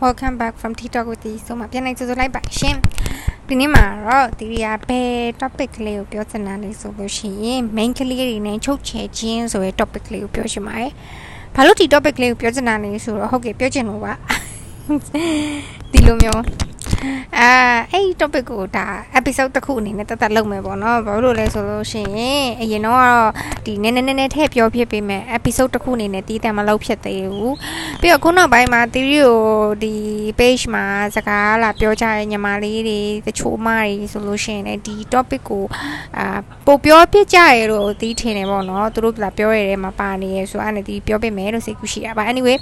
welcome back from TikTok with ဆိုမှပြန်နေကြိုဆိုလိုက်ပါရှင်ဒီနေ့မှာတော့ဒီရီယာဘယ် topic ကလေးကိုပြောချင်တာလဲဆိုလို့ရှိရင် main ကလေးတွေနဲ့ချုပ်ချယ်ခြင်းဆိုတဲ့ topic ကလေးကိုပြောချင်ပါတယ်ဘာလို့ဒီ topic ကလေးကိုပြောချင်တာလဲဆိုတော့ဟုတ်ကဲ့ပြောချင်လို့ပါဒီလိုမျိုး အာအဲ့ topic ကိုဒါ episode တစ်ခုအနေနဲ့တတ်တတ်လုပ်မယ်ပေါ့နော်ဘာလို့လဲဆိုလို့ရှိရင်အရင်တော့ဒီနည်းနည်းနည်းနည်းထည့်ပြောဖြစ်ပေးမယ် episode တစ်ခုအနေနဲ့တီးတန်မလုပ်ဖြစ်သေးဘူးပြီးတော့ခုနောက်ပိုင်းမှာတီးရီကိုဒီ page မှာစကားလာပြောကြတဲ့ညီမလေးတွေတချို့မတွေဆိုလို့ရှိရင်လည်းဒီ topic ကိုအာပို့ပြောပြကြရလို့တီးထင်တယ်ပေါ့နော်သူတို့ကပြောရတဲ့မှာပါနေရဆိုအဲ့ဒါတီးပြောပြမယ်လို့စိတ်ကူးရှိတာပါ anyway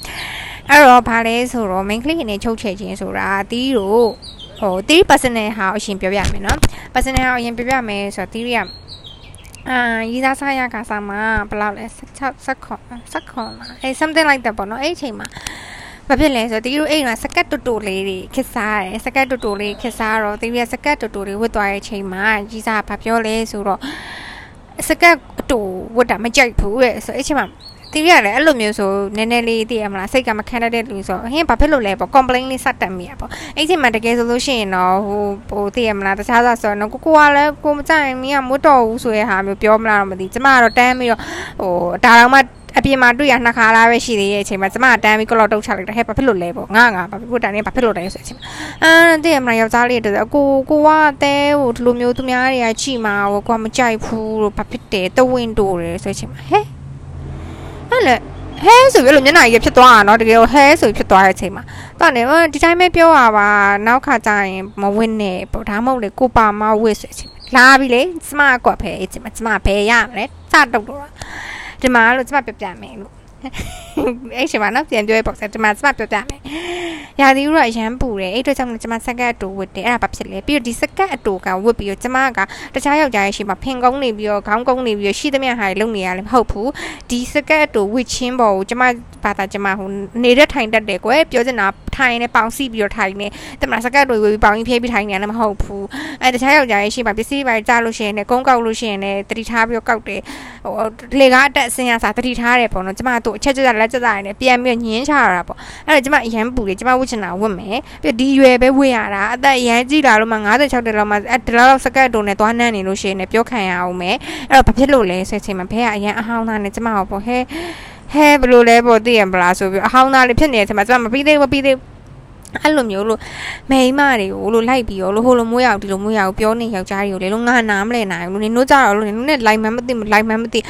အဲ့တော့ဘာလဲဆိုတော့ main click နဲ့ချုပ်ချယ်ခြင်းဆိုတာတီးတို့ဟိုတီး personal ဟာအရင်ပြောပြမယ်နော် personal ဟာအရင်ပြောပြမယ်ဆိုတော့တီးရအာရေးသားစားရကစားမှာဘယ်လောက်လဲ16 16 16လားအဲ something like that ပေါ့နော်အဲ့အချိန်မှာဘာဖြစ်လဲဆိုတော့တီးတို့အဲ့ကစကတ်တူတူလေးတွေခစ်စားတယ်စကတ်တူတူလေးခစ်စားတော့တီးရစကတ်တူတူလေးဝတ်သွားတဲ့အချိန်မှာကြီးစားဘာပြောလဲဆိုတော့စကတ်အတူဝတ်တာမကြိုက်ဘူးတဲ့ဆိုအဲ့အချိန်မှာ တီးရတယ်အဲ့လိုမျိုးဆိုနည်းနည်းလေးသိရမလားစိတ်ကမခံတတ်တဲ့လူဆိုဟင်းဘာဖြစ်လို့လဲပေါ့ complain လေးစတက်မိရပေါ့အဲ့ချိန်မှာတကယ်ဆိုလို့ရှိရင်တော့ဟိုဟိုသိရမလားတခြားစားဆိုတော့ကိုကိုကလည်းကိုမကြိုက်မင်းကမွတ်တော်ဘူးဆိုတဲ့ဟာမျိုးပြောမလားတော့မသိကျမကတော့တန်းပြီးတော့ဟိုဒါတော့မှအပြင်မှာတွေ့ရနှစ်ခါလားပဲရှိသေးရဲ့အချိန်မှာကျမတန်းပြီးကလော့တုတ်ချလိုက်တယ်ဟဲ့ဘာဖြစ်လို့လဲပေါ့ငါငါဘာဖြစ်လို့တန်းနေဘာဖြစ်လို့လဲဆိုတဲ့အချိန်မှာအာတည့်ရမလားယောက်ျားလေးတူတယ်ကိုကိုကတဲဟိုဒီလိုမျိုးသူများတွေကကြည်မှာဟိုကိုကမကြိုက်ဘူးလို့ဘာဖြစ်တယ်တဝင်းတိုးတယ်ဆိုတဲ့အချိန်မှာဟဲ့ အဲ့လေဟဲဆိုပြီးလို့မျက်နှာကြီးဖြစ်သွားတာเนาะတကယ်ဟဲဆိုပြီးဖြစ်သွားတဲ့အချိန်မှာတော့နေဒီတိုင်းပဲပြောရပါနောက်ခါကျရင်မဝင်းနဲ့ပေါ့ဒါမှမဟုတ်လေကိုပါမဝစ်ဆိုတဲ့အချိန်လာပြီလေကျမကွက်ဖဲအချိန်မှာကျမဘယ်ရမလဲစတုတ်တော့ဒီမှာလို့ကျမပြပြမယ်လို့ အဲ့ချိန်မှာနော်ပြန်ပြောရပေါ့ဆက်ဒီမှာကျမပြောပြမယ်ရာသီဥတုအရန်ပူတယ်အဲ့အတွက်ကြောင့်ကျမစကတ်အတူဝတ်တယ်အဲ့ဒါဘာဖြစ်လဲပြီးတော့ဒီစကတ်အတူကဝတ်ပြီးတော့ကျမကတခြားယောက်ျားရဲ့ရှိမှာဖင်ကုန်းနေပြီးတော့ခေါင်းကုန်းနေပြီးတော့ရှိသမျှဟာလုံနေရလည်းမဟုတ်ဘူးဒီစကတ်အတူဝတ်ချင်းပေါ်ကိုကျမဘာသာကျမဟိုနေတဲ့ထိုင်တတ်တယ်ကွယ်ပြောချင်တာထိုင်နေပေါင်စီပြီးတော့ထိုင်နေတမစကတ်တွေဝတ်ပြီးပေါင်ကြီးဖြေးပြီးထိုင်နေလည်းမဟုတ်ဘူးအဲတခြားယောက်ျားရဲ့ရှိမှာပစ္စည်းတွေကြားလို့ရှိရင်လည်းကုန်းကောက်လို့ရှိရင်လည်းတတိထားပြီးတော့ကောက်တယ်ဟိုလေကားအတက်အစင်းရစာတတိထားတယ်ပေါ့နော်ကျမတို့အချက်ချက်လက်ချက်စားနေပြန်ပြီးညင်းချရတာပေါ့အဲ့တော့ကျမအရန်ပူတယ်ကျမဝတ်ချင်တာဝတ်မယ်ပြီးဒီရွယ်ပဲဝတ်ရတာအသက်အရန်ကြီးလာလို့မှ56တက်လောက်မှအဲ့ဒီလောက်စကတ်တုံနဲ့သွားနှမ်းနေလို့ရှိရင်လည်းပြောခံရအောင်မယ်အဲ့တော့ဘာဖြစ်လို့လဲဆိုချိန်မှာဘဲကအရန်အဟောင်းသားနဲ့ကျမဟောပေါ့ဟဲဟဲဘလို့လဲပေါ့သိရမလားဆိုပြီးအဟောင်းသားလေးဖြစ်နေတဲ့အချိန်မှာကျမမပြီးသေးဘူးမပြီးသေးဘူး အဲ့လိုမျိုးလို့မိန်းမတွေကိုလို့လိုက်ပြီးတော့လို့ဟိုလိုမျိုးရောက်ဒီလိုမျိုးရောက်ပြောနေယောက်ျားတွေကိုလေလို့ငါနားမလဲနိုင်ဘူးနင်တို့ကြတော့လို့နင်တို့နဲ့လိုက်မှမသိလိုက်မှမသိ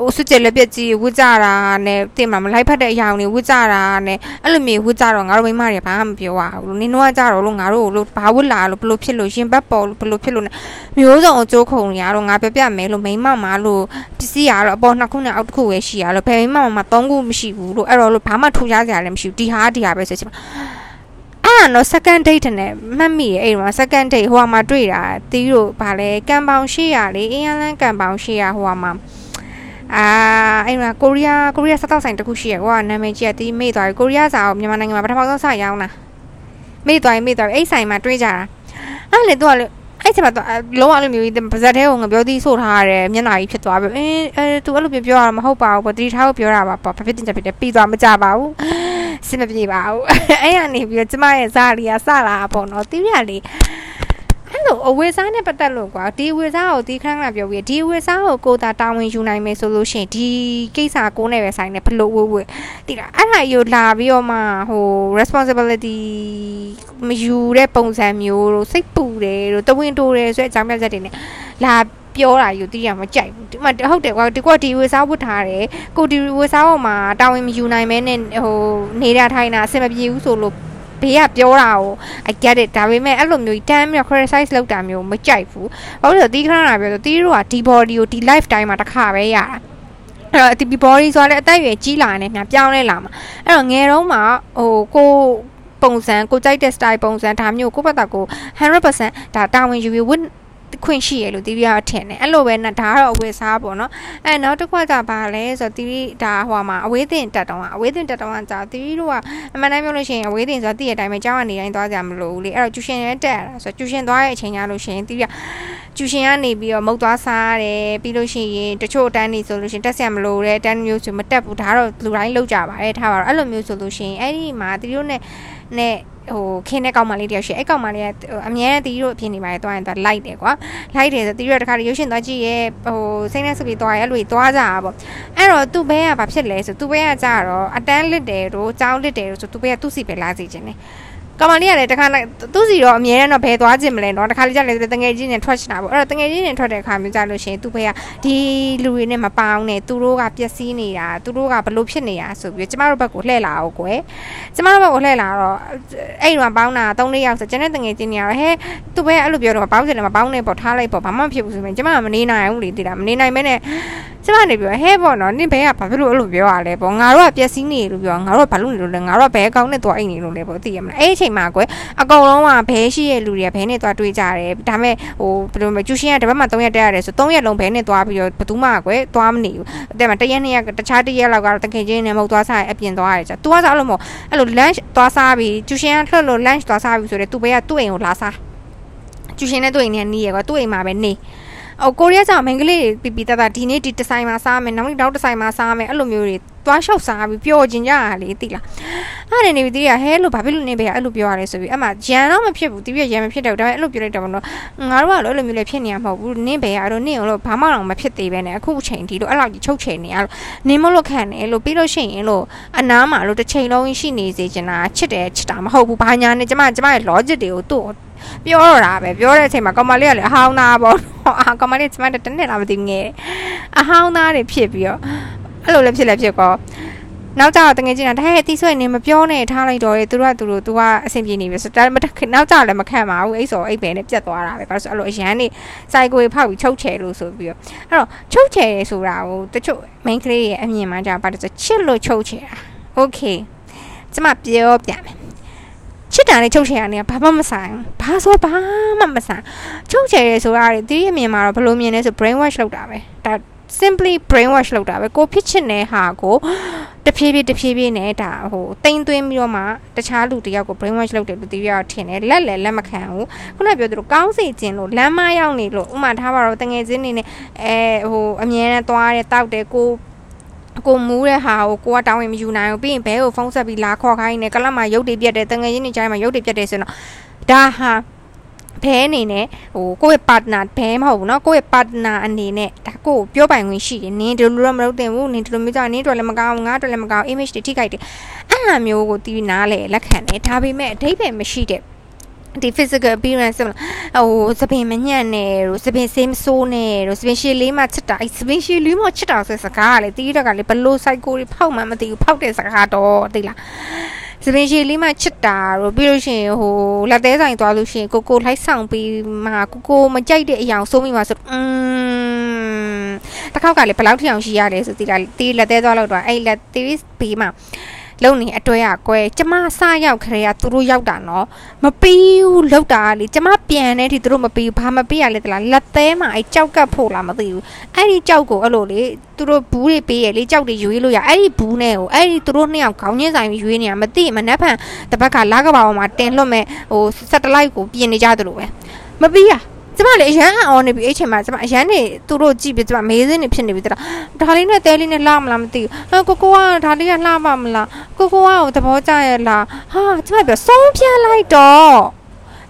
ဟိုစွကြလက်ပြက်ကြီးဝှကြတာနဲ့တင်မှာမလိုက်ဖက်တဲ့အရာတွေဝှကြတာနဲ့အဲ့လိုမျိုးဝှကြတော့ငါတို့မိန်းမတွေဘာမှမပြောရဘူးလို့နင်တို့ကကြတော့လို့ငါတို့လို့ဘာဝှလာလို့ဘလို့ဖြစ်လို့ရှင်ဘက်ပေါ်လို့ဘလို့ဖြစ်လို့မျိုးစုံအကျိုးခုံနေရတော့ငါပြပြမယ်လို့မိန်းမမလို့ပစ္စည်းရတော့အပေါ်နှစ်ခုနဲ့အောက်တစ်ခုပဲရှိရလို့ဘယ်မိန်းမမသုံးခုမရှိဘူးလို့အဲ့တော့လို့ဘာမှထူခြားစရာလည်းမရှိဘူးဒီဟာဒီဟာပဲဆိုချင်ပါ အဲ့တော့ second date နဲ့မှတ်မိရဲ့အဲ့တော့ second date ဟိုမှာတွေ့တာတီးတို့ဗာလဲကံပေါင်800လေအင်းလန်းကံပေါင်800ဟိုမှာအာအဲ့မှာကိုရီးယားကိုရီးယားစားတောက်ဆိုင်တခုရှိရကွာနာမည်ကြီးကတီးမေ့သွားပြီကိုရီးယားစာကိုမြန်မာနိုင်ငံမှာပထမဆုံးစရောင်းတာမေ့သွားပြီမေ့သွားပြီအဲ့ဆိုင်မှာတွေ့ကြတာအဲ့လေသူကလေအဲ့ချိန်မှာလုံးဝအဲ့လိုမျိုးပါဇက်သေးကိုငါပြောသည်ဆိုထားရတယ်မျက်နှာကြီးဖြစ်သွားပြီအင်းအဲသူအဲ့လိုပြောတာမဟုတ်ပါဘူးပေါ့တီထားကိုပြောတာပါပေါ့ဘာဖြစ်တင်ချက်ဖြစ်တယ်ပြီးသွားမကြပါဘူး စင်မပြေပါဘူးအဲ့ရနေပြီးတော့ကျမရဲ့ဇာလီကစလာပေါ့နော်တီးရလေအဲ့လိုအဝေစားနဲ့ပတ်သက်လို့ကွာဒီဝေစားကိုဒီခဏခဏပြောပြီးဒီဝေစားကိုကိုတာတာဝန်ယူနိုင်မယ်ဆိုလို့ရှိရင်ဒီကိစ္စကိုနဲ့ပဲဆိုင်နေဘလို့ဝဝတိလားအဲ့ဒါယူလာပြီးတော့မှဟို responsibility မယူတဲ့ပုံစံမျိုးတို့စိတ်ပူတယ်တို့တဝင်းတိုးတယ်ဆိုတဲ့အကြောင်းပြချက်တွေနဲ့လာ ပြောတာယူတိရမကြိုက်ဘူးဒီမှာဟုတ်တယ်ကွာဒီကွာဒီဝေစားဝတ်ထားတယ်ကိုဒီဝေစားပေါ်မှာတာဝန်မယူနိုင်မဲနဲ့ဟိုနေတာထိုင်တာအဆင်မပြေဘူးဆိုလို့ဘေးကပြောတာကို I get it ဒါပေမဲ့အဲ့လိုမျိုးတမ်းမျိုး criticize လုပ်တာမျိုးမကြိုက်ဘူးဘာလို့လဲတီးခဏတာပြောဆိုတီးတို့ကဒီ body ကိုဒီ life time မှာတစ်ခါပဲရတာအဲ့တော့ဒီ body ဆိုတော့အသက်အရွယ်ကြီးလာနေမြပြောင်းလဲလာမှာအဲ့တော့ငယ်တုန်းမှာဟိုကိုပုံစံကိုကြိုက်တဲ့ style ပုံစံဒါမျိုးကိုယ့်ဘက်ကကို100%ဒါတာဝန်ယူပြီးဝတ် ခွင့်ရှိရလို့တီရီကထင်တယ်အဲ့လိုပဲဒါကတော့အဝယ်စားပေါ့နော်အဲနောက်တစ်ခွက်ကဘာလဲဆိုတော့တီရီဒါဟိုမှာအဝေးတင်တက်တော့အဝေးတင်တက်တော့ကြာတီရီတို့ကအမှန်တမ်းပြောလို့ရှိရင်အဝေးတင်ဆိုတော့တည့်ရတိုင်းပဲကြောင်းကနေတိုင်းသွားကြမလို့လေအဲ့တော့ကျူရှင်ရဲတက်ရတာဆိုတော့ကျူရှင်သွားတဲ့အချိန်ညာလို့ရှိရင်တီရီကကျူရှင်ကနေပြီးတော့မုတ်သွားစားရတယ်ပြီးလို့ရှိရင်တချို့အတန်းနေဆိုလို့ရှိရင်တက်ဆက်မလို့တဲ့အတန်းမျိုးဆိုမတက်ဘူးဒါတော့လူတိုင်းလောက်ကြပါတယ်ထားပါတော့အဲ့လိုမျိုးဆိုလို့ရှိရင်အဲ့ဒီမှာတီရီတို့နဲ့နဲ့ ဟိုခင်းတဲ့ကောင်မလေးတယောက်ရှိအဲ့ကောင်မလေးကအမြဲတမ်းတီးတို့အဖြစ်နေပါတယ်တွားရင်တွားလိုက်တယ်ကွာလိုက်တယ်ဆိုတီးတို့တခါတည်းရုပ်ရှင်သွားကြည့်ရဲ့ဟိုစိတ်နဲ့စပီတွားရဲ့အဲ့လိုတွားကြတာပေါ့အဲ့တော့သူ့ဘဲကဘာဖြစ်လဲဆိုသူ့ဘဲကကြတော့အတန်းလစ်တယ်တို့ကြောင်းလစ်တယ်တို့ဆိုသူ့ဘဲကသူ့စီပဲလာစီခြင်းတယ် ကမာလေးကလည်းတခါလိုက်သူ့စီတော့အမြဲတမ်းတော့ဘယ်သွားခြင်းမလဲနော်တခါလေးကြလည်းတငယ်ချင်းနဲ့ထွက်ချင်တာပေါ့အဲ့တော့တငယ်ချင်းနဲ့ထွက်တဲ့အခါမျိုးကြလို့ရှိရင်သူ့ဖေကဒီလူတွေနဲ့မပေါင်းနဲ့သူတို့ကပျက်စီးနေတာသူတို့ကဘလို့ဖြစ်နေတာဆိုပြီးကျမတို့ဘက်ကိုလှည့်လာအောင်ကွယ်ကျမတို့ဘက်ကိုလှည့်လာတော့အဲ့တော့ပေါင်းတာ၃၄ယောက်ဆိုကျွန်တဲ့တငယ်ချင်းတွေကတော့ဟဲ့သူ့ဖေကအဲ့လိုပြောတော့မပေါင်းချင်တယ်မပေါင်းနဲ့ပေါ့ထားလိုက်ပေါ့ဘာမှမဖြစ်ဘူးဆိုရင်ကျမကမနေနိုင်ဘူးလေတိတာမနေနိုင်မဲနဲ့ကျမနေပြောဟဲ့ပေါ့နော်နင်ဘဲကဘာဖြစ်လို့အဲ့လိုပြောရလဲပေါ့ငါတို့ကပျက်စီးနေလို့ပြောငါတို့ကဘာလို့နေလို့လဲငါတို့ကဘဲကောင်းနဲ့သွားအိတ်နေလို့လဲပေါ့သိရမလားအဲ့အချိန်မှာကွယ်အကုန်လုံးကဘဲရှိရဲ့လူတွေကဘဲနဲ့သွားတွေးကြတယ်ဒါပေမဲ့ဟိုဘယ်လိုလဲကျူရှင်ကတပတ်မှ3ရက်တက်ရတယ်ဆို3ရက်လုံးဘဲနဲ့သွားပြီးတော့ဘသူမှကွယ်သွားမနေဘူးတဲ့မှာတရက်နှစ်ရက်တခြားတရက်လောက်ကတော့တခင်ချင်းနဲ့မဟုတ်သွားစားအပြင်သွားရတယ်ကြာ तू ကစားလို့မဟုတ်အဲ့လို lunch သွားစားပြီးကျူရှင်ကထွက်လို့ lunch သွားစားပြီးဆိုတော့ तू ဘဲကသူ့အိမ်ကိုလာစားကျူရှင်နဲ့သူ့အိမ်နဲ့နီးရကွာသူ့အိမ်မှာပဲနေဟိုကိုရီးယားကြောင့်မင်္ဂလိတွေပြပြတတဒီနေ့ဒီဒီဇိုင်မှာစားမယ်နောက်နေ့နောက်ဒီဇိုင်မှာစားမယ်အဲ့လိုမျိုးတွေ သွားလျှောက်စားပြီးပျော်ကျင်ကြရလေသိလားအဲ့ဒါနေပြီးတီးရဟဲလို့ဘာဖြစ်လို့နေပဲအဲ့လိုပြောရလဲဆိုပြီးအမှရန်တော့မဖြစ်ဘူးတီးရရန်မဖြစ်တော့ဒါပေမဲ့အဲ့လိုပြောလိုက်တော့မလို့ငါတို့ကလည်းအဲ့လိုမျိုးလည်းဖြစ်နေရမှာမဟုတ်ဘူးနင်းပဲအဲ့လိုနင်းအောင်လို့ဘာမှတော့မဖြစ်သေးပဲနဲ့အခုချိန်ဒီလိုအဲ့လောက်ကြီးချုပ်ချိန်နေရလို့နင်းမလို့ခံနေလို့ပြီးလို့ရှိရင်လို့အနားမှာလို့တစ်ချိန်လုံးရှိနေစေချင်တာချစ်တယ်ချစ်တာမဟုတ်ဘူးဘာညာနဲ့ကျမကျမရဲ့ logic တွေကိုသူ့ပြောတော့တာပဲပြောတဲ့အချိန်မှာကောင်မလေးကလည်းအဟောင်းသားပေါ့အာကောင်မလေးကျမတနေ့လာမသိငယ်အဟောင်းသားတွေဖြစ်ပြီးတော့ အဲ့လိုလည်းဖြစ်လည်းဖြစ်ကောနောက်ကျတော့တကယ်ချင်းတာဟဲ့တီးဆွဲနေမပြောနဲ့ထားလိုက်တော့လေသူတို့ကသူတို့သူကအဆင်ပြေနေပြီဆိုတော့နောက်ကျလည်းမခံပါဘူးအဲ့ဆိုအဲ့ပဲနဲ့ပြတ်သွားတာပဲဘာလို့ဆိုအဲ့လိုအရန်နေစိုက်ကိုဖောက်ပြီးချုပ်ချယ်လို့ဆိုပြီးတော့အဲ့တော့ချုပ်ချယ်ဆိုတာကိုတချို့ main ကလေးရဲ့အမြင်မှကြာပါတော့ချစ်လို့ချုပ်ချယ်တာ okay ကျမပြောပြမယ်ချစ်တာနဲ့ချုပ်ချယ်ရနေတာဘာမှမဆိုင်ဘာဆိုဘာမှမဆိုင်ချုပ်ချယ်ရဲဆိုတာဒီရဲ့မြင်မှာတော့ဘယ်လိုမြင်လဲဆို brain wash လုပ်တာပဲဒါ simply brain wash လုပ်တာပဲကိုဖြစ်ချင်တဲ့ဟာကိုတဖြည်းဖြည်းတဖြည်းဖြည်းနဲ့ဒါဟိုတိမ်သွင်းပြီးတော့မှတခြားလူတယောက်ကို brain wash လုပ်တယ်လို့တီးရထင်တယ်လက်လည်းလက်မခံဘူးခုနပြောသလိုကောင်းစေခြင်းလို့လမ်းမရောက်နေလို့ဥမာထားပါတော့တငယ်ချင်းနေနဲ့အဲဟိုအမြဲတမ်းသွားတယ်တောက်တယ်ကိုကိုမူးတဲ့ဟာကိုကိုကတောင်းရင်မယူနိုင်ဘူးပြီးရင်ဘဲကိုဖုန်းဆက်ပြီးလာခေါ်ခိုင်းနေကလပ်မှာရုပ်တွေပြတ်တယ်တငယ်ချင်းတွေကြားမှာရုပ်တွေပြတ်တယ်ဆိုတော့ဒါဟာ ဘဲအနေနဲ့ဟိုကိုယ့်ရဲ့ partner ဘဲမဟုတ်ဘူးเนาะကိုယ့်ရဲ့ partner အနေနဲ့ဒါကိုပြောပိုင်ခွင့်ရှိတယ်နင်းဒီလိုတော့မလုပ်တင်ဘူးနင်းဒီလိုမျိုးကြောင့်နင်းတို့လည်းမကောင်းငါတို့လည်းမကောင်း image တွေထိခိုက်တယ်အဲ့လိုမျိုးကိုတီးနားလေလက်ခံတယ်ဒါပေမဲ့အထိပ္ပယ်မရှိတဲ့ဒီ physical appearance ဟိုစပင်မညံ့နဲ့တို့စပင်ဆေးမဆိုးနဲ့တို့စပင်ရှည်လေးမှချစ်တာအဲစပင်ရှည်လေးမှချစ်တာဆိုတဲ့စကားကလေတီးရက်ကလေဘလို့ psycho တွေဖောက်မှမသိဘူးဖောက်တဲ့စကားတော့သိလား စပင်ရှည်လေးမှချစ်တာတို့ပြီးလို့ရှိရင်ဟိုလက်သေးဆိုင်သွားလို့ရှိရင်ကိုကိုလိုက်ဆောင်ပြီးမှကိုကိုမကြိုက်တဲ့အရာဆုံးမိမှဆိုอืมတစ်ခေါက်ကလေဘယ်လောက်ထအောင်ရှိရတယ်ဆိုသိလားတီးလက်သေးသွားလို့တော့အဲ့လက်သေးဘေးမှာ လုံနေအတွဲရကွဲကျမစရောက်ခရေကသူတို့ရောက်တာနော်မပြီးဘူးလောက်တာလေကျမပြန်နေဒီသူတို့မပြီးဘူးဘာမပြီးရလဲတလားလက်သေးမှာအဲ့ကြောက်ကပ်ဖို့လားမသိဘူးအဲ့ဒီကြောက်ကိုအဲ့လိုလေသူတို့ဘူးတွေပေးရလေကြောက်တွေရွေးလို့ရအဲ့ဒီဘူးနဲ့ကိုအဲ့ဒီသူတို့နှစ်ယောက်ခေါင်းချင်းဆိုင်ရွေးနေရမသိမနှက်ဖန်တပတ်ကလာကဘာပေါ်မှာတင်လွတ်မဲ့ဟိုစက်တလိုက်ကိုပြင်နေကြသလိုပဲမပြီးရ ကျမလည်းအရန်အောင်နေပြီအဲ့ချိန်မှာကျမအရန်နေသူတို့ကြည့်ပြီးကျမမေးစင်းနေဖြစ်နေပြီတလားဒါလေးနဲ့တဲလေးနဲ့လှမလားမသိဘူးကိုကိုကဒါလေးကလှပါမလားကိုကိုကဟိုသဘောကျရဲ့လားဟာကျမပြောဆုံးဖြတ်လိုက်တော့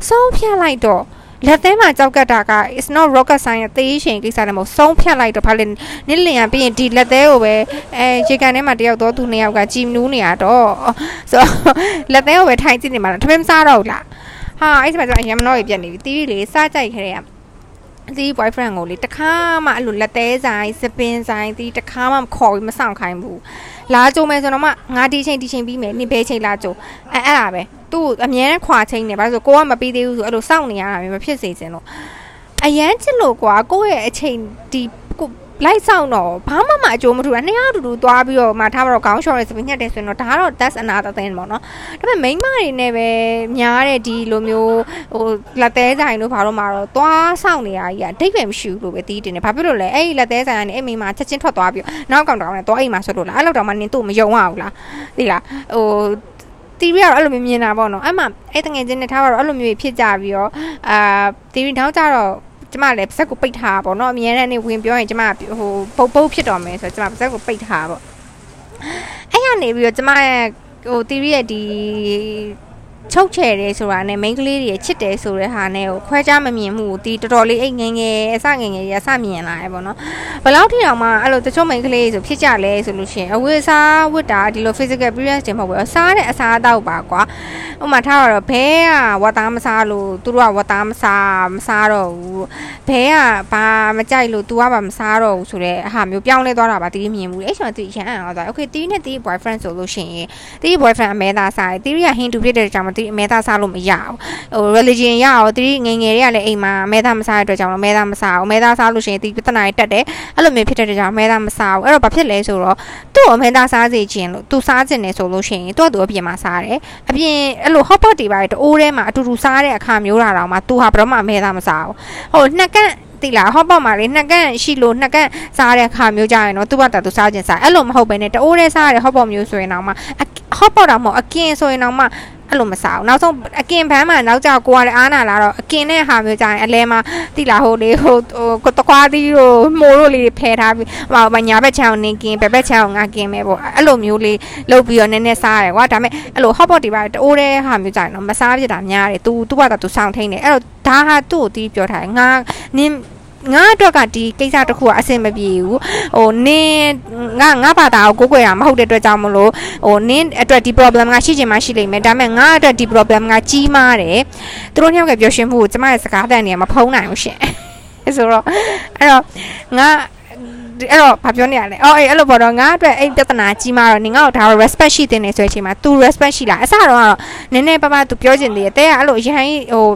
ဆုံးဖြတ်လိုက်တော့လက်သေးမှာကြောက်ကတ်တာက is not rocket science သေးရှင်ကိစ္စလည်းမဟုတ်ဆုံးဖြတ်လိုက်တော့ဘာလဲနစ်လင်ရပြီးရင်ဒီလက်သေးကိုပဲအဲရေကန်ထဲမှာတယောက်တော့သူနှစ်ယောက်ကကြည်နူးနေရတော့ဆိုလက်သေးကိုပဲထိုင်ကြည့်နေမှာလားထမင်းစားတော့လား ဟာအဲ့ဒီမှာကျတော့အရင်မတော့ပြက်နေပြီတီးလေစားကြိုက်ခရဲကဒီ boyfriend ကိုလေတခါမှအဲ့လိုလက်သေးဆိုင်စပင်ဆိုင်ဒီတခါမှမခေါ်ပြီးမဆောင်ခိုင်းဘူးလာကြုံမယ်ဆိုတော့မှငါဒီချိန်ဒီချိန်ပြီးမယ်နေဘဲချိန်လာကြုံအဲအဲ့ဒါပဲသူ့အမြဲတမ်းခွာချိန်နေပါဆိုကိုကမပြီးသေးဘူးဆိုအဲ့လိုစောင့်နေရတာမျိုးမဖြစ်စေချင်လို့အရန်ချစ်လို့ကွာကိုယ့်ရဲ့အချိန်ဒီကို လိုက်ဆောင်တော့ဘာမှမအကျိုးမထူတာနှစ်ယောက်တူတူသွားပြီးတော့မှထားပါတော့ခေါင်းလျှော်ရဲစပင်းညက်တယ်ဆိုရင်တော့ဒါကတော့ that's another thing ပေါ့နော်ဒါပေမဲ့ main မတွေနဲ့ပဲများတဲ့ဒီလိုမျိုးဟိုလက်သေးဆိုင်တို့ဘာလို့မှတော့သွားဆောင်နေရကြီးအတိတ်ပဲမရှိဘူးလို့ပဲတီးတင်တယ်ဘာဖြစ်လို့လဲအဲ့ဒီလက်သေးဆိုင်ကနေအဲ့မိမချက်ချင်းထွက်သွားပြီးနောက်ကောင်တောင်နဲ့သွားအိမ်မှာဆွတ်လို့လားအဲ့လောက်တောင်မှနင်တို့မယုံရဘူးလားသိလားဟိုတီရီကတော့အဲ့လိုမျိုးမြင်တာပေါ့နော်အဲ့မှာအဲ့တငယ်ချင်းနဲ့ထားပါတော့အဲ့လိုမျိုးဖြစ်ကြပြီးတော့အာတီရီနောက်ကြတော့ ကျမလည်းပါဇက်ကိုပိတ်ထားပါပေါ့နော်အမြဲတမ်းနေဝင်ပြောရင်ကျမဟိုပုတ်ပုတ်ဖြစ်တော်မယ်ဆိုတော့ကျမပါဇက်ကိုပိတ်ထားပါပေါ့အဲ့ရနေပြီးတော့ကျမရဲ့ဟိုတီရီရဲ့ဒီချုပ်ချယ်တယ်ဆိုတာနဲ့ main ကလေးတွေချစ်တယ်ဆိုတဲ့ဟာနဲ့ကိုခွဲခြားမမြင်မှုကိုဒီတော်တော်လေးအိတ်ငယ်ငယ်အစငယ်ငယ်ရအစမြင်လာရပေါ့နော်ဘယ်လောက်ထိအောင်မှအဲ့လိုတချို့ main ကလေးဆိုဖြစ်ကြလဲဆိုလို့ရှိရင်အဝတ်စားဝတ်တာဒီလို physical appearance တွေမဟုတ်ဘူးစားတဲ့အစားအသောက်ပါကွာ ဥပမာထားတော့ဘဲကဝတ်သားမစားလို့သူတို့ကဝတ်သားမစားမစားတော့ဘူးဘဲကဘာမကြိုက်လို့ तू ကဘာမစားတော့ဘူးဆိုတဲ့အဟာမျိုးပြောင်းလဲသွားတာပါတီးမြင်ဘူးအဲ့ချိန်မှာတီးရန်အောင်သွား okay တီးနဲ့တီး boyfriend ဆိုလို့ရှိရင်တီး boyfriend အမဲသားစားတယ်တီးရဟင်းတူဖြစ်တဲ့ကြောင့်မတီးအမဲသားစားလို့မရဘူးဟို religion ရအောင်တီးငငယ်တွေကလည်းအိမ်မှာအမဲသားမစားတဲ့အတွက်ကြောင့်အမဲသားမစားဘူးအမဲသားစားလို့ရှိရင်တီးပြဿနာတွေတက်တယ်အဲ့လိုမျိုးဖြစ်တဲ့ကြောင့်အမဲသားမစားဘူးအဲ့တော့ဘာဖြစ်လဲဆိုတော့သူ့အမဲသားစားစေခြင်းလို့ तू စားခြင်းနေဆိုလို့ရှိရင်သူ့အတူအပြင်မှာစားတယ်အပြင်အဲ့လို hot pot တွေပါတိုးထဲမှာအတူတူစားတဲ့အခါမျိုးတာတော့မှ तू ဟာဘယ်တော့မှအမဲသားမစားဘူးဟိုနှစ်ကန့်တိလားဟော့ပေါ့မှာလေနှစ်ကန့်ရှိလို့နှစ်ကန့်စားတဲ့ခါမျိုးကြရင်တော့သူ့ဘာတာသူစားခြင်းစားအဲ့လိုမဟုတ်ဘဲနဲ့တိုးတဲ့စားရတဲ့ဟော့ပေါ့မျိုးဆိုရင်တော့မှ ဟော့ပေါ့တော့မဟုတ်အကင်ဆိုရင်တော့မှအဲ့လိုမစားဘူးနောက်ဆုံးအကင်ဘန်းမှာနောက်ကြကိုကလည်းအားနာလာတော့အကင်နဲ့ဟာမျိုးကြရင်အလဲမှာတိလာဟိုလေဟိုဟိုတကွာသီးတို့မိုးတို့လေးဖယ်ထားပြီးဟိုညာဘက်ချောင်းနေကင်ဘက်ဘက်ချောင်းငါကင်ပဲပေါ့အဲ့လိုမျိုးလေးလုပ်ပြီးတော့နည်းနည်းစားရတယ်ကွာဒါပေမဲ့အဲ့လို hot pot တွေပါတိုးတဲ့ဟာမျိုးကြရင်တော့မစားပြတာများတယ် तू သူ့ဘာသာ तू စောင့်ထိန်တယ်အဲ့တော့ဒါဟာသူ့ကိုတီးပြောထားတယ်ငါနင်း ငါအတွက်ကဒီကိစ္စတစ်ခုကအဆင်မပြေဘူးဟိုနင်းငါငါဘာသာကိုကိုးကွယ်တာမဟုတ်တဲ့အတွက်ကြောင့်မလို့ဟိုနင်းအတွက်ဒီ problem ကရှိချင်မှရှိလိမ့်မယ်ဒါပေမဲ့ငါအတွက်ဒီ problem ကကြီးမားတယ်သူတို့နှစ်ယောက်ကပြောရှင်းမှုကိုကျမရဲ့စကားတန်နေမဖုံးနိုင်ဘူးရှင်ဆိုတော့အဲ့တော့ငါအဲ့တော့ဘာပြောနေရလဲအော်အေးအဲ့လိုပေါ့တော့ငါအတွက်အဲ့ပြဿနာကြီးမားတော့နင်ငါ့ကိုဒါ respect ရှိတင်နေဆိုတဲ့အချိန်မှာ तू respect ရှိလားအစတော့ကတော့နည်းနည်းပါးပါး तू ပြောချင်သေးတယ်တဲ့ကအဲ့လိုရဟန်းဟို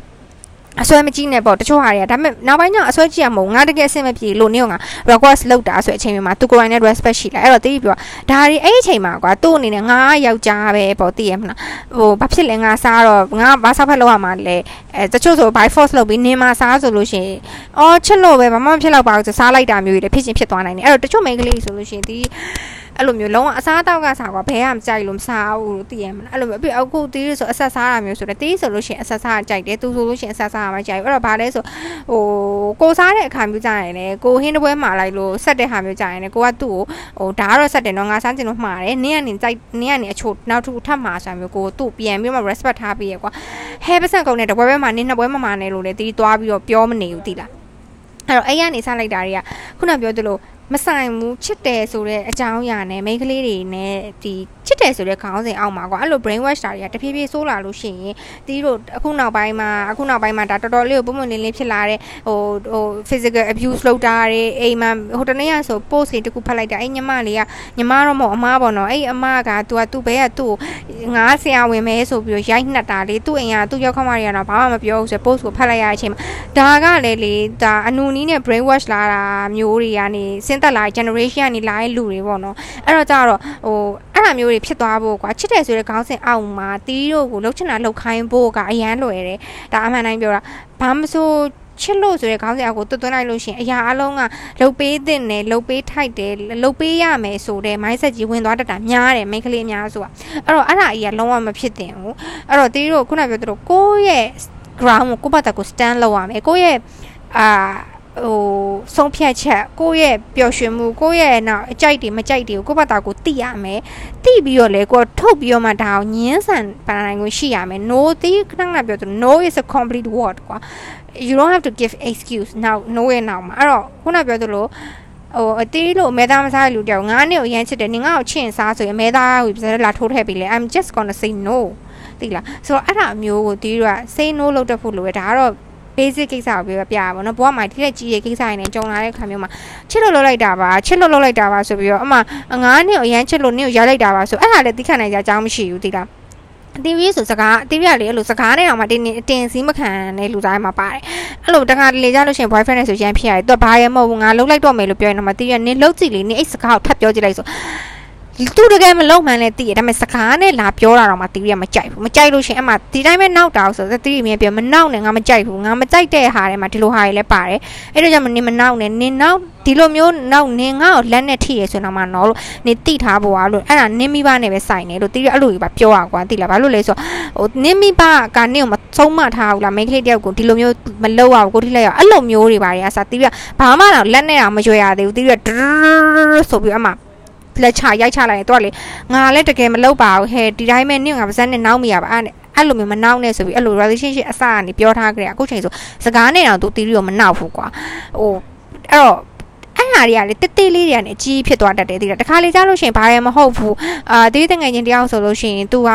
အစွဲမကြီးနဲ့ပေါ့တချို့ဟာတွေကဒါပေမဲ့နောက်ပိုင်းကျအစွဲကြီးရမဟုတ်ငါတကယ်အဆင်မပြေလို့နေကငါ request လုပ်တာဆိုအချိန်မှာသူကိုယ်တိုင်နဲ့ respect ရှိလာအဲ့တော့တိပြီးပြောဒါတွေအဲ့အချိန်မှာကွာသူ့အနေနဲ့ငါယောက်ျားပဲပေါ့သိရမလားဟိုဘာဖြစ်လဲငါစားတော့ငါဘာစားဖက်လောက်ရမှာလဲအဲတချို့ဆို by force လုပ်ပြီးနေမှာစားဆိုလို့ရှိရင်အော်ချစ်လို့ပဲဘာမှမဖြစ်တော့ပါဘူးဆိုစားလိုက်တာမျိုးတွေဖြစ်ချင်းဖြစ်သွားနိုင်တယ်အဲ့တော့တချို့ main ကလေးဆိုလို့ရှိရင်ဒီ အဲ့လိုမျိုးလုံးဝအစားတောက်ကစားကွာဘဲကမကြိုက်လို့မစားဘူးလို့သိရမလားအဲ့လိုမျိုးပြီးအခုတီးဆိုအဆက်စားတာမျိုးဆိုတော့တီးဆိုလို့ရှိရင်အဆက်စားကြိုက်တယ်သူဆိုလို့ရှိရင်အဆက်စားမှကြိုက်ဘူးအဲ့တော့ဘာလဲဆိုဟိုကိုစားတဲ့အခါမျိုးကြရင်လေကိုဟင်းတပွဲမှာလိုက်လို့ဆက်တဲ့ဟာမျိုးကြရင်လေကိုကသူ့ကိုဟိုဒါကတော့ဆက်တယ်နော်ငါစားချင်လို့မှားတယ်နင်းကနေကြိုက်နင်းကနေအချို့နောက်တစ်ခုထပ်မှာဆိုမျိုးကိုသူ့ပြန်ပြီးမှ respect ထားပြီးရကွာဟဲပစံကုန်တဲ့တပွဲပွဲမှာနင်းနှစ်ပွဲမှာမှာနေလို့လေတီးသွားပြီးတော့ပြောမနေဘူးတီလားအဲ့တော့အဲ့ရနေစားလိုက်တာတွေကခုနပြောသလို မဆိုင်ဘူးချစ်တယ်ဆိုတဲ့အကြောင်းအရာနဲ့မိန်းကလေးတွေနဲ့ဒီချစ်တယ်ဆိုတဲ့ခေါင်းစဉ်အောက်မှာကွာအဲ့လို brain wash တာတွေကတဖြည်းဖြည်းဆိုးလာလို့ရှိရင်တီးတို့အခုနောက်ပိုင်းမှာအခုနောက်ပိုင်းမှာဒါတော်တော်လေးကိုပုံမှန်လေးလေးဖြစ်လာတဲ့ဟိုဟို physical abuse လုပ်တာတွေအိမ်မှာဟိုတနေ့ကဆို post တွေတခုဖတ်လိုက်တာအဲ့ညီမလေးကညီမတော့မဟုတ်အမားပေါ့နော်အဲ့အမားက तू ကသူ့ဘဲကသူ့ငါဆရာဝင်မဲဆိုပြီးရိုက်နှက်တာလေသူ့အိမ်ကသူ့ရောက်ခမတွေကတော့ဘာမှမပြောဘူးဆို post ကိုဖတ်လိုက်ရတဲ့အချိန်မှာဒါကလည်းလေဒါအနူနီးနဲ့ brain wash လာတာမျိုးတွေကနေဆင်းသက်လာ generation ကနေလာတဲ့လူတွေပေါ့နော်အဲ့တော့ကြတော့ဟိုအဲ့လိုမျိုးတွေဖြစ်သွားဖို့ကွာချစ်တယ်ဆိုတဲ့ခေါင်းစဉ်အောက်မှာတီးတို့ကိုလှုပ်ချင်တာလှုပ်ခိုင်းဖို့ကအရန်လွယ်တယ်ဒါအမှန်တိုင်းပြောတာဘာမဆိုချစ်လို့ဆိုတဲ့ခေါင်းစဉ်အကိုတွတ်သွင်းလိုက်လို့ရှင်အရာအလုံးကလှုပ်ပေးတဲ့နဲ့လှုပ်ပေးထိုက်တယ်လှုပ်ပေးရမယ်ဆိုတဲ့ mindset ကြီးဝင်သွားတတ်တာများတယ်မိန်းကလေးအများဆိုတာအဲ့တော့အဲ့ဒါအရာလုံးဝမဖြစ်တင်ဘူးအဲ့တော့တီးတို့ခုနပြောသလိုကိုယ့်ရဲ့ ground ကိုကိုယ့်ဘာသာကို stand လုပ်ရမယ်ကိုယ့်ရဲ့အာ ဟိုဆုံးဖြတ်ချက်ကိုယ့်ရဲ့ပျော်ရွှင်မှုကိုယ့်ရဲ့နောက်အကြိုက်တွေမကြိုက်တွေကိုယ့်ဘာသာကိုသိရမယ်သိပြီးတော့လေကိုယ်ထုတ်ပြီးတော့မှဒါကိုညင်းဆန်ပါနိုင်ကိုရှိရမယ် no သိခဏခဏပြောသူ no is a complete word ကွာ you don't have to give excuse now no ရဲ့နောက်မှာအဲ့တော့ခုနပြောသလိုဟိုအတေးလို့မဲသားမစားလူတယောက်ငါးနှစ်ကိုရမ်းချစ်တယ်နင်ငါ့ကိုချင့်စားဆိုရင်မဲသားကိုပြစလာထိုးထည့်ပြီးလေ I'm just going to say no သိလားဆိုတော့အဲ့ဒါမျိုးကိုတီးတော့ say no လုပ်တတ်ဖို့လိုရဒါကတော့ basic ကိစ္စကိုပြောပြရပါတော့ဘဝမှာထိတဲ့ကြီးရဲ့ကိစ္စတွေနဲ့ကြုံလာတဲ့ခါမျိုးမှာချစ်လို့လုပ်လိုက်တာပါချစ်လို့လုပ်လိုက်တာပါဆိုပြီးတော့အမှငါးနှစ်အရန်ချစ်လို့နင့်ကိုရလိုက်တာပါဆိုအဲ့ဒါလည်းသိခံနိုင်ကြအကြောင်းမရှိဘူးသိလားတီရီဆိုစကားတီရီကလေအဲ့လိုစကားနဲ့အောင်မှတင်းအတင်စည်းမခံတဲ့လူသားမှာပါတယ်အဲ့လိုတခါတလေကြလို့ရှိရင် boyfriend နဲ့ဆိုရန်ဖြစ်ရတယ်သူကဘာရဲမဟုတ်ဘူးငါလှုပ်လိုက်တော့မယ်လို့ပြောရင်တော့မှတီရီကနင်းလှုပ်ကြည့်လေနင်းအဲ့စကားကိုထပ်ပြောကြည့်လိုက်ဆို သူတကယ်မလုံမှန်းလဲသိရဒါပေမဲ့စကားနဲ့လာပြောတာတော့မှတီးရမကြိုက်ဘူးမကြိုက်လို့ရှင်အမှဒီတိုင်းပဲနောက်တာဆိုတော့တီးရမြင်ပြောမနောက်နဲ့ငါမကြိုက်ဘူးငါမကြိုက်တဲ့ဟာတွေမှာဒီလိုဟာတွေလည်းပါတယ်အဲ့တော့ကြောင့်နင်မနောက်နဲ့နင်နောက်ဒီလိုမျိုးနောက်နင်ငါ့ကိုလက်နဲ့ထိရဆိုတော့မှနော်လို့နင်တိထားဖို့อ่ะလို့အဲ့ဒါနင်မိဘနဲ့ပဲစိုက်နေလို့တီးရအဲ့လိုကြီးပါပြောရကွာတိလားဘာလို့လဲဆိုဟိုနင်မိဘကနင်ကိုမဆုံးမထားဘူးလားမိန်းကလေးတယောက်ကိုဒီလိုမျိုးမလုပ်ရဘူးကိုထိလိုက်ရအဲ့လိုမျိုးတွေပါရအစားတီးရဘာမှတော့လက်နဲ့တော့မရွေရသေးဘူးတီးရဆိုပြီးအမှ လက်ချရိုက်ချလိုက်ရင်တော့လေငါလည်းတကယ်မလုပ်ပါဘူးဟဲ့ဒီတိုင်းပဲနင့်ငါပါဇက်နဲ့နောက်မိရပါအဲ့အဲ့လိုမျိုးမနောက်နဲ့ဆိုပြီးအဲ့လို relationship အစကနေပြောထားကြတယ်အခုချိန်ဆိုစကားနဲ့တော့သူတီးရီကိုမနောက်ဘူးကွာဟိုအဲ့တော့အဲ့ဟာတွေကလေတစ်တေးလေးတွေကနေအကြီးဖြစ်သွားတတ်တယ်ဒီတခါလေကြားလို့ရှိရင်ဘာရမဟုတ်ဘူးအာတေးတငယ်ချင်းတယောက်ဆိုလို့ရှိရင် तू က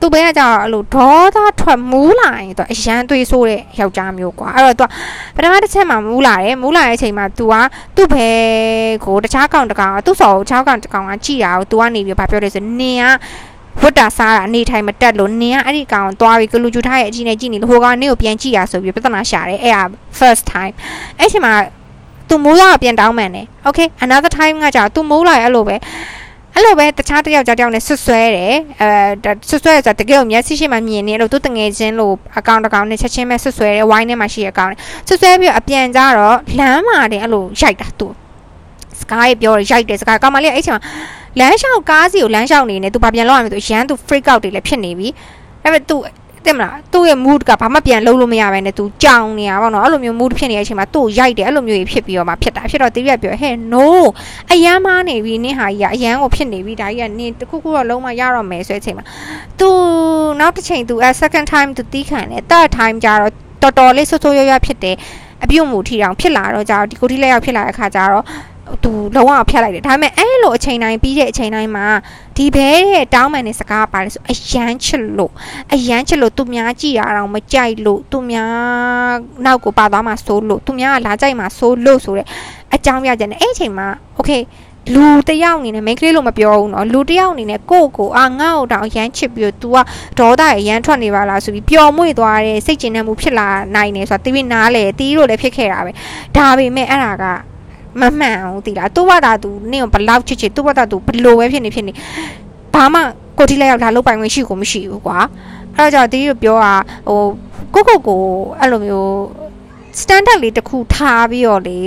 သူ့ဘဲကကြတော့အဲ့လိုဒေါသထွက်မူးလာရင်သူအရန်သွေးဆိုးတဲ့ယောက်ျားမျိုးကွာအဲ့တော့သူကပထမတစ်ချက်မှာမူးလာတယ်မူးလာတဲ့အချိန်မှာ तू ကသူ့ဘဲကိုတခြားကောင်တကောင်သူ့စော်ကိုတခြားကောင်တကောင်ကကြည်တာကို तू ကနေပြီးဘာပြောလဲဆိုနင်ကဝတ်တာစားတာအနေထိုင်မတက်လို့နင်ကအဲ့ဒီကောင်သွားပြီးကလူကျူထားရဲ့အကြီးနဲ့ကြည့်နေလို့ဟိုကောင်နင့်ကိုပြန်ကြည့်ရဆိုပြီးပြဿနာရှာတယ်အဲ့ဒါ first time အဲ့ချိန်မှာသူမိုးလာပြန်တောင်းမှန်တယ် okay another time ကကြာသူမိုးလာရဲ့အဲ့လိုပဲ အဲ့လိုပဲတခြားတယောက်ကြောက်တယောက်နဲ့ဆွဆွဲတယ်အဲဆွဆွဲဆိုတာတကယ်ကိုမျက်စိရှိမှမြင်နေလို့သူတငယ်ချင်းလို့အကောင့်တကောင်နဲ့ချက်ချင်းပဲဆွဆွဲတယ်ဝိုင်းထဲမှာရှိတဲ့အကောင့်ဆွဆွဲပြီးအပြန်ကြတော့လမ်းမှာတင်အဲ့လိုရိုက်တာသူစကားရေးပြောရိုက်တယ်စကားကောင်မလေးအဲ့ချိန်မှာလမ်းလျှောက်ကားစီကိုလမ်းလျှောက်နေနေသူဘာပြန်လောက်ရမလဲသူရန်သူ freak out တွေလည်းဖြစ်နေပြီအဲ့မဲ့သူ တဲ့မလားသူ့ရဲ့ mood ကဘာမှပြန်လုံးလို့မရဘဲနဲ့သူကြောင်နေတာပေါ့နော်အဲ့လိုမျိုး mood ဖြစ်နေတဲ့အချိန်မှာသူ့ရိုက်တယ်အဲ့လိုမျိုးကြီးဖြစ်ပြီးတော့မှဖြစ်တာဖြစ်တော့တီးရပြောဟဲ့ no အရန်မားနေပြီနင်းဟာကြီးကအရန်ကိုဖြစ်နေပြီဒါကြီးကနင်းတခုခုတော့လုံးမရတော့မယ်ဆိုတဲ့အချိန်မှာသူနောက်တစ်ချိန်သူအဲ second time သူတီးခံတယ် third time ကျတော့တော်တော်လေးဆွဆွရွရွဖြစ်တယ်အပြုတ်မှုထီတောင်ဖြစ်လာတော့ကြတော့ဒီကိုထိလက်ရောက်ဖြစ်လာတဲ့ခါကျတော့ သူလုံးဝဖျက်လိုက်တယ်ဒါပေမဲ့အဲ့လိုအချိန်တိုင်းပြီးတဲ့အချိန်တိုင်းမှာဒီဘဲတဲ့တောင်းမှန်တဲ့စကားပါလဲဆိုအယမ်းချစ်လို့အယမ်းချစ်လို့သူများကြည်ရအောင်မကြိုက်လို့သူများနောက်ကိုပါသွားမှစိုးလို့သူများကလာကြိုက်မှစိုးလို့ဆိုတဲ့အကြောင်းပြချက်နဲ့အဲ့အချိန်မှာโอเคလူတယောက်အနေနဲ့မိန်းကလေးလို့မပြောဘူးเนาะလူတယောက်အနေနဲ့ကိုယ့်ကိုအာငါ့ကိုတောင်ရမ်းချစ်ပြီး तू ကဒေါသရရမ်းထွက်နေပါလားဆိုပြီးပျော်မွေ့သွားတဲ့စိတ်ကျဉ်တဲ့မှုဖြစ်လာနိုင်တယ်ဆိုတာတီးပြီးနားလေတီးလို့လည်းဖြစ်ခဲ့တာပဲဒါပေမဲ့အဲ့ဒါက မမှန်အောင်သိလားသူ့ဘာသာသူနင့်ကိုဘလောက်ချစ်ချစ်သူ့ဘာသာသူဘလို့ပဲဖြစ်နေဖြစ်နေဘာမှကိုတိလက်ရောက်လာလုတ်ပိုင်ဝင်ရှိကိုမရှိဘူးကွာအဲ့တော့ကြောင့်တီးရပြောတာဟိုကိုကိုကိုအဲ့လိုမျိုး standard လေးတစ်ခုထားပြီးတော့လေ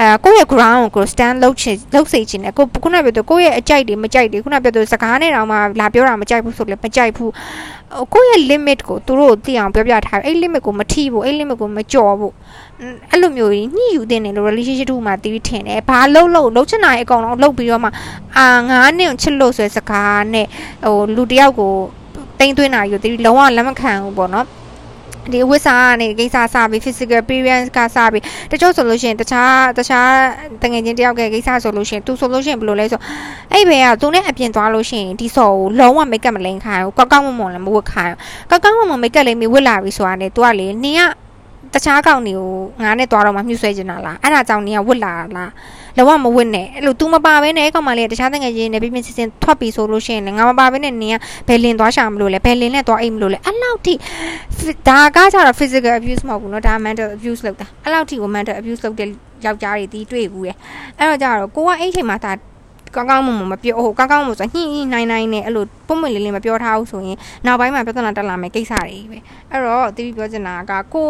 အဲကိုယ့်ရဲ့ ground ကို stand လုပ်ချင်လုပ်စေချင်တယ်ကိုခုနပြောတော့ကိုယ့်ရဲ့အကြိုက်တွေမကြိုက်တွေခုနပြောတော့စကားနဲ့တောင်မှလာပြောတာမကြိုက်ဘူးဆိုလည်းမကြိုက်ဘူးကိုယ့်ရဲ့ limit ကိုသူတို့သိအောင်ပြောပြထားအဲ့ limit ကိုမထိဖို့အဲ့ limit ကိုမကျော်ဖို့အဲ့လိုမျိုးညှိယူတင်တယ်လို့ relationship တူမှာတီးထင်တယ်ဘာလို့လို့လှုပ်ချင်တာအကောင်တော့လှုပ်ပြီးတော့မှအာငါးနှစ်ချစ်လို့ဆိုတဲ့စကားနဲ့ဟိုလူတယောက်ကိုတိမ့်သွင်းတာယူတီးလုံးဝလက်မခံဘူးပေါ့နော် ဒီဝစ်စာကနေကိစ္စစပြီး physical appearance ကစပြီးတချို့ဆိုလို့ရှိရင်တခြားတခြားတငယ်ချင်းတယောက်ကကိစ္စဆိုလို့ရှိရင်သူဆိုလို့ရှိရင်ဘယ်လိုလဲဆိုအဲ့ဘယ်ကသူနဲ့အပြင်သွားလို့ရှိရင်ဒီစော်ကိုလုံးဝ make up မလိန်ခိုင်းဘူးကောက်ကောက်မွန်မွန်လည်းမဝတ်ခိုင်းဘူးကောက်ကောက်မွန်မွန် make up လေးမဝတ်လာပြီဆိုတာနဲ့ तू ကလေနင်ကတခြားကောင်တွေကိုငါနဲ့သွားတော့မှမြှုပ်ဆွဲနေတာလားအဲ့ဒါကြောင့်နင်ကဝတ်လာလား လောကမဝတ်နဲ့အဲ့လို तू မပါဘဲနဲ့ကောင်မလေးတခြားတငယ်ချင်းနဲ့ပြပြစစ်စစ်ထွက်ပြီးဆိုလို့ရှိရင်လည်းငါမပါဘဲနဲ့နင်ကဘယ်လင်သွားရှာမလို့လဲဘယ်လင်နဲ့သွားအိမ်မလို့လဲအဲ့လောက်ထိဒါကကြတော့ physical abuse မဟုတ်ဘူးเนาะဒါ mental abuse လောက်တာအဲ့လောက်ထိကို mental abuse လုပ်တဲ့ယောက်ျားတွေတီးတွေ့ဘူးရဲ့အဲ့တော့ကြတော့ကိုကအဲ့ချိန်မှာဒါကောင်းကောင်းမွန်မွန်မပြောဟိုကောင်းကောင်းမွန်ဆိုညှိညှိနိုင်နိုင်နဲ့အဲ့လိုပုံမှန်လေးလေးမပြောထားဘူးဆိုရင်နောက်ပိုင်းမှာပြဿနာတက်လာမယ်ကိစ္စတွေပဲအဲ့တော့တီးပြောချင်တာကကို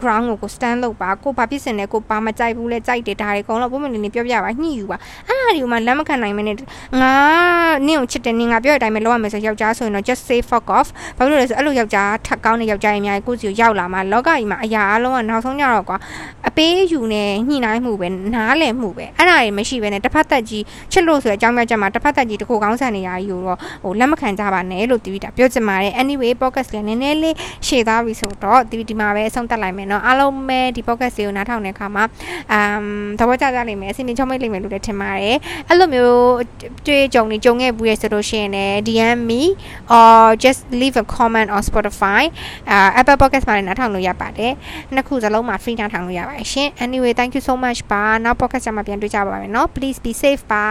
ground ကိုကို stand လုပ်ပါကိုဘာဖြစ်စင်လဲကိုဘာမကြိုက်ဘူးလဲကြိုက်တယ်ဒါတွေအကုန်လုံးပုံမှန်လေးလေးပြောပြပါညှိယူပါအဲ့ဒါဒီမှာလက်မခံနိုင်မနဲ့ငါနင့်ကိုချစ်တယ်နင်ငါပြောတဲ့အတိုင်းပဲလုပ်ရမယ်ဆိုယောက်ျားဆိုရင်တော့ just say fuck off ဘာလို့လဲဆိုအဲ့လိုယောက်ျားထပ်ကောင်းတဲ့ယောက်ျားအများကြီးကိုစီကိုရောက်လာမှလောကကြီးမှာအရာအလုံးကနောက်ဆုံးကြတော့ကွာအပေးယူနေညှိနှိုင်းမှုပဲနားလည်မှုပဲအဲ့ဒါတွေမရှိဘဲနဲ့တစ်ဖက်သက်ကြီးချစ်လို့ဆိုတဲ့အကြောင်းပြချက်မှာတစ်ဖက်သက်ကြီးတခုကောင်းဆန်နေရကြီးကိုတော့ဟိုလက်မခံကြပါနဲ့လို့တီးတာပြောချင်ပါတယ် anyway podcast လည်းနည်းနည်းလေးရှေ့သားပြီဆိုတော့တီးဒီမှာပဲအဆုံးသတ်လိုက်မယ်เนาะအားလုံးပဲဒီ podcast ကိုနားထောင်တဲ့အခါမှာအမ်သဘောကျကြလိမ့်မယ်အစီအစဉ်ချုံမိတ်လိမ့်မယ်လို့လည်းထင်ပါတယ်အဲ့လိုမျိုးတွေ့ကြုံနေကြုံခဲ့ဘူးရဆိုလို့ရှိရင်လည်း DM me or just leave a comment on Spotify အာ Apple Podcast မှာလည်းနားထောင်လို့ရပါတယ်နှစ်ခုစလုံးမှာ free နားထောင်လို့ရပါတယ်ရှင် anyway thank you so much ပါနောက် podcast မှာပြန်တွေ့ကြပါမယ်เนาะ please be safe ပါ